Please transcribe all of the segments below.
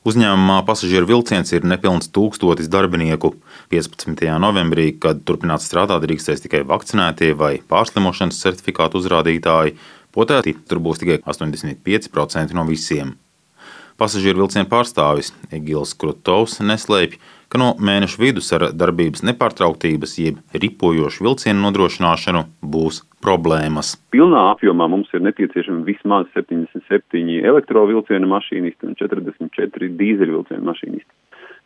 Uzņēmumā pasažieru vilciens ir nepilns tūkstotis darbinieku. 15. novembrī, kad turpināt strādāt, drīkstēs tikai vakcinētie vai pārslimošanas certifikātu uzrādītāji. Potēti tur būs tikai 85% no visiem. Pasažieru vilcienu pārstāvis Egils Krutovs neslēpj, ka no mēneša vidus ar darbības nepārtrauktības, jeb ripojošu vilcienu nodrošināšanu būs problēmas. Pilnā apjomā mums ir nepieciešami vismaz 77 elektrovilcienu mašīnisti un 44 dīzeļvilcienu mašīnisti.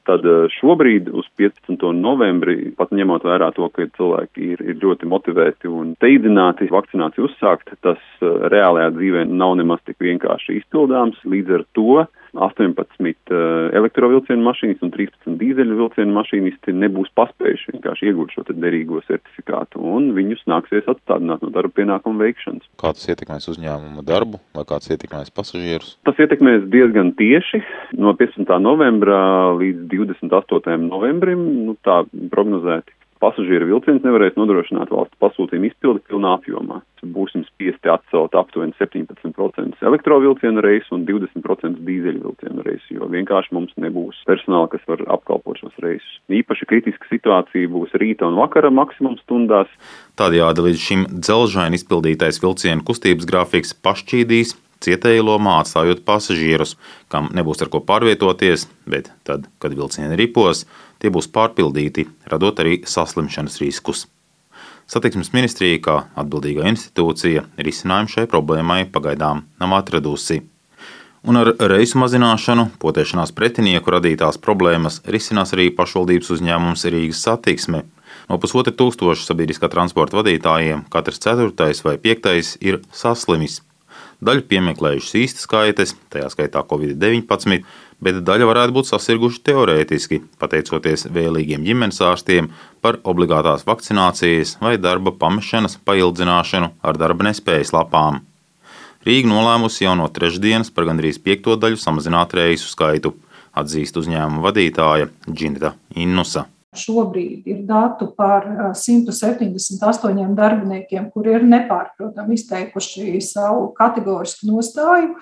Tad eh, šobrīd uz 15. novembri, pat ņemot vērā to, ka cilvēki ir, ir ļoti motivēti un steidzināti vakcināciju uzsākt, tas eh, reālajā dzīvē nav nemaz tik vienkārši izpildāms. Līdz ar to 18 uh, elektrovilcienu mašīnas un 13 dīzeļu vilcienu mašīnisti nebūs paspējuši vienkārši iegūt šo derīgo certifikātu, un viņus nāksies atstādināt no darba pienākumu veikšanas. Kā tas ietekmēs uzņēmumu darbu, vai kāds ietekmēs pasažierus? Tas ietekmēs diezgan tieši. No 15. novembra līdz 28. novembrim, nu, tā prognozēti pasažieru vilciens nevarēs nodrošināt valsts pasūtījumu izpildi pilnā apjomā. Būsim spiesti atcelt aptuveni 17% elektrovilcienu reisu un 20% dīzeļu vilcienu reisu, jo vienkārši mums nebūs personāla, kas var apkalpot šos reisus. Īpaši kritiska situācija būs rīta un vakara maksimum stundās. Tādējādi līdz šim dzelžaini izpildītais vilcienu kustības grafiks pašķīdīs cietēju lomā atstājot pasažierus, kam nebūs ar ko pārvietoties, bet tad, kad vilcieni ripos, tie būs pārpildīti, radot arī saslimšanas riskus. Satiksmes ministrija, kā atbildīgā institūcija, risinājumu šai problēmai pagaidām nav atradusi. Un ar reisu mazināšanu, potēšanās pretinieku radītās problēmas risinās arī pašvaldības uzņēmums Rīgas satiksme. No pusotra tūkstoša sabiedriskā transporta vadītājiem katrs ceturtais vai piektais ir saslimis. Daļu piemeklējušas īstas skaites, tajā skaitā Covid-19, bet daļa varētu būt sasirguši teorētiski, pateicoties vēlīgiem ģimenes ārstiem par obligātās vakcinācijas vai darba pamešanas paildzināšanu ar darba nespējas lapām. Rīga nolēmusi jau no trešdienas par gandrīz piekto daļu samazināt reisu skaitu, atzīst uzņēmuma vadītāja Džinita Innusa. Šobrīd ir datu par 178 darbiniekiem, kuri ir nepārprotami izteikuši savu kategorisku nostāju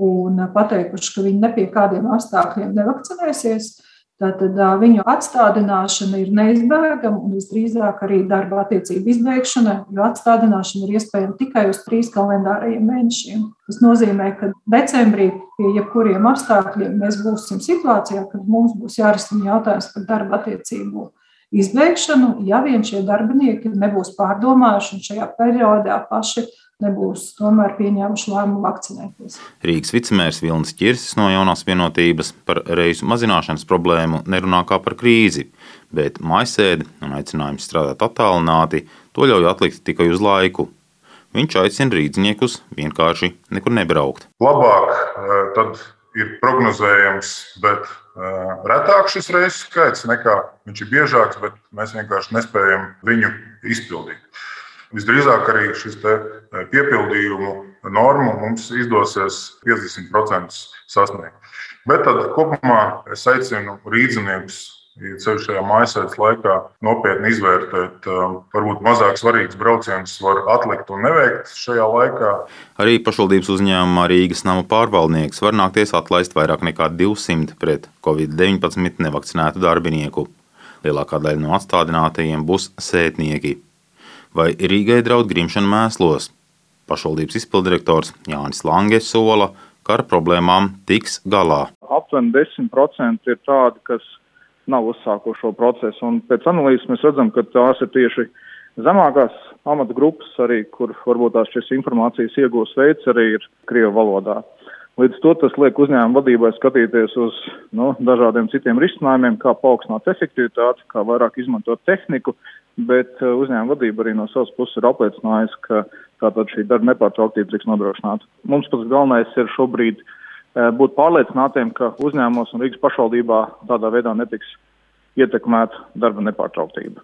un pateikuši, ka viņi ne pie kādiem apstākļiem nevakcinēsies. Tātad viņu atstādināšana ir neizbēgama un visdrīzāk arī darba attiecību izbeigšana, jo atstādināšana ir iespējama tikai uz trīs kalendārajiem mēnešiem. Tas nozīmē, ka decembrī pie jebkuriem apstākļiem mēs būsim situācijā, kad mums būs jārisina jautājums par darba attiecību izbeigšanu, ja vien šie darbinieki nebūs pārdomājuši un šajā periodā paši nebūs tomēr pieņēmuši lēmumu vakcinēties. Rīgas vicemērs Vilnis Čirsis no jaunās vienotības par reisu mazināšanas problēmu nerunā kā par krīzi, bet maisēdi un aicinājums strādāt attālināti to ļauj atlikt tikai uz laiku. Viņš aicina rīzniekus vienkārši nekur nebraukt. Labāk eh, tad ir prognozējams, bet eh, retāk šis reisu skaits nekā viņš ir biežāks, bet mēs vienkārši nespējam viņu izpildīt. Visdrīzāk arī šis eh, piepildījumu normu mums izdosies 50% sasniegt. Bet tad kopumā es aicinu rīzniekus ceļš šajā mājasēdes laikā nopietni izvērtēt, um, varbūt mazāk svarīgus braucienus var atlikt un neveikt šajā laikā. Arī pašvaldības uzņēmumā Rīgas nama pārvaldnieks var nākties atlaist vairāk nekā 200 pret covid-19 nevakcinētu darbinieku. Lielākā daļa no atstādinātajiem būs sētnieki vai Rīgai draud grimšana mēslos. Pašvaldības izpildirektors Jānis Lange sola, ka ar problēmām tiks galā. Aptuveni 10% ir tādi, kas nav uzsākuši šo procesu, un pēc analīzes mēs redzam, ka tās ir tieši zemākās amata grupas, arī, kur varbūt tās šīs informācijas iegūs veids arī ir Krievu valodā. Līdz to tas liek uzņēmumu vadībai skatīties uz nu, dažādiem citiem risinājumiem, kā paaugstināt efektivitāti, kā vairāk izmantot tehniku, bet uh, uzņēmuma vadība arī no savas puses ir apliecinājusi, ka tātad šī darba nepārtrauktība tiks nodrošināta. Mums pats galvenais ir šobrīd uh, būt pārliecinātiem, ka uzņēmumos un Rīgas pašvaldībā tādā veidā netiks ietekmēta darba nepārtrauktība.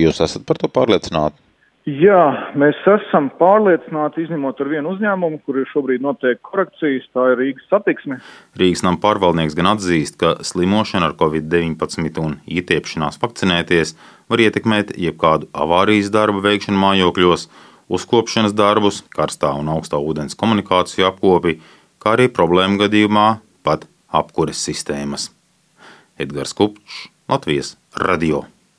Jūs esat par to pārliecināti? Jā, mēs esam pārliecināti, izņemot ar vienu uzņēmumu, kur ir šobrīd notiek korekcijas, tā ir Rīgas satiksme. Rīgas nama pārvaldnieks gan atzīst, ka slimošana ar covid-19 un ietiepšanās vakcinēties var ietekmēt jebkādu avārijas darbu veikšanu mājokļos, uzkopšanas darbus, karstā un augstā ūdens komunikāciju apkopi, kā arī problēmu gadījumā pat apkures sistēmas. Edgars Kupčs, Latvijas Radio.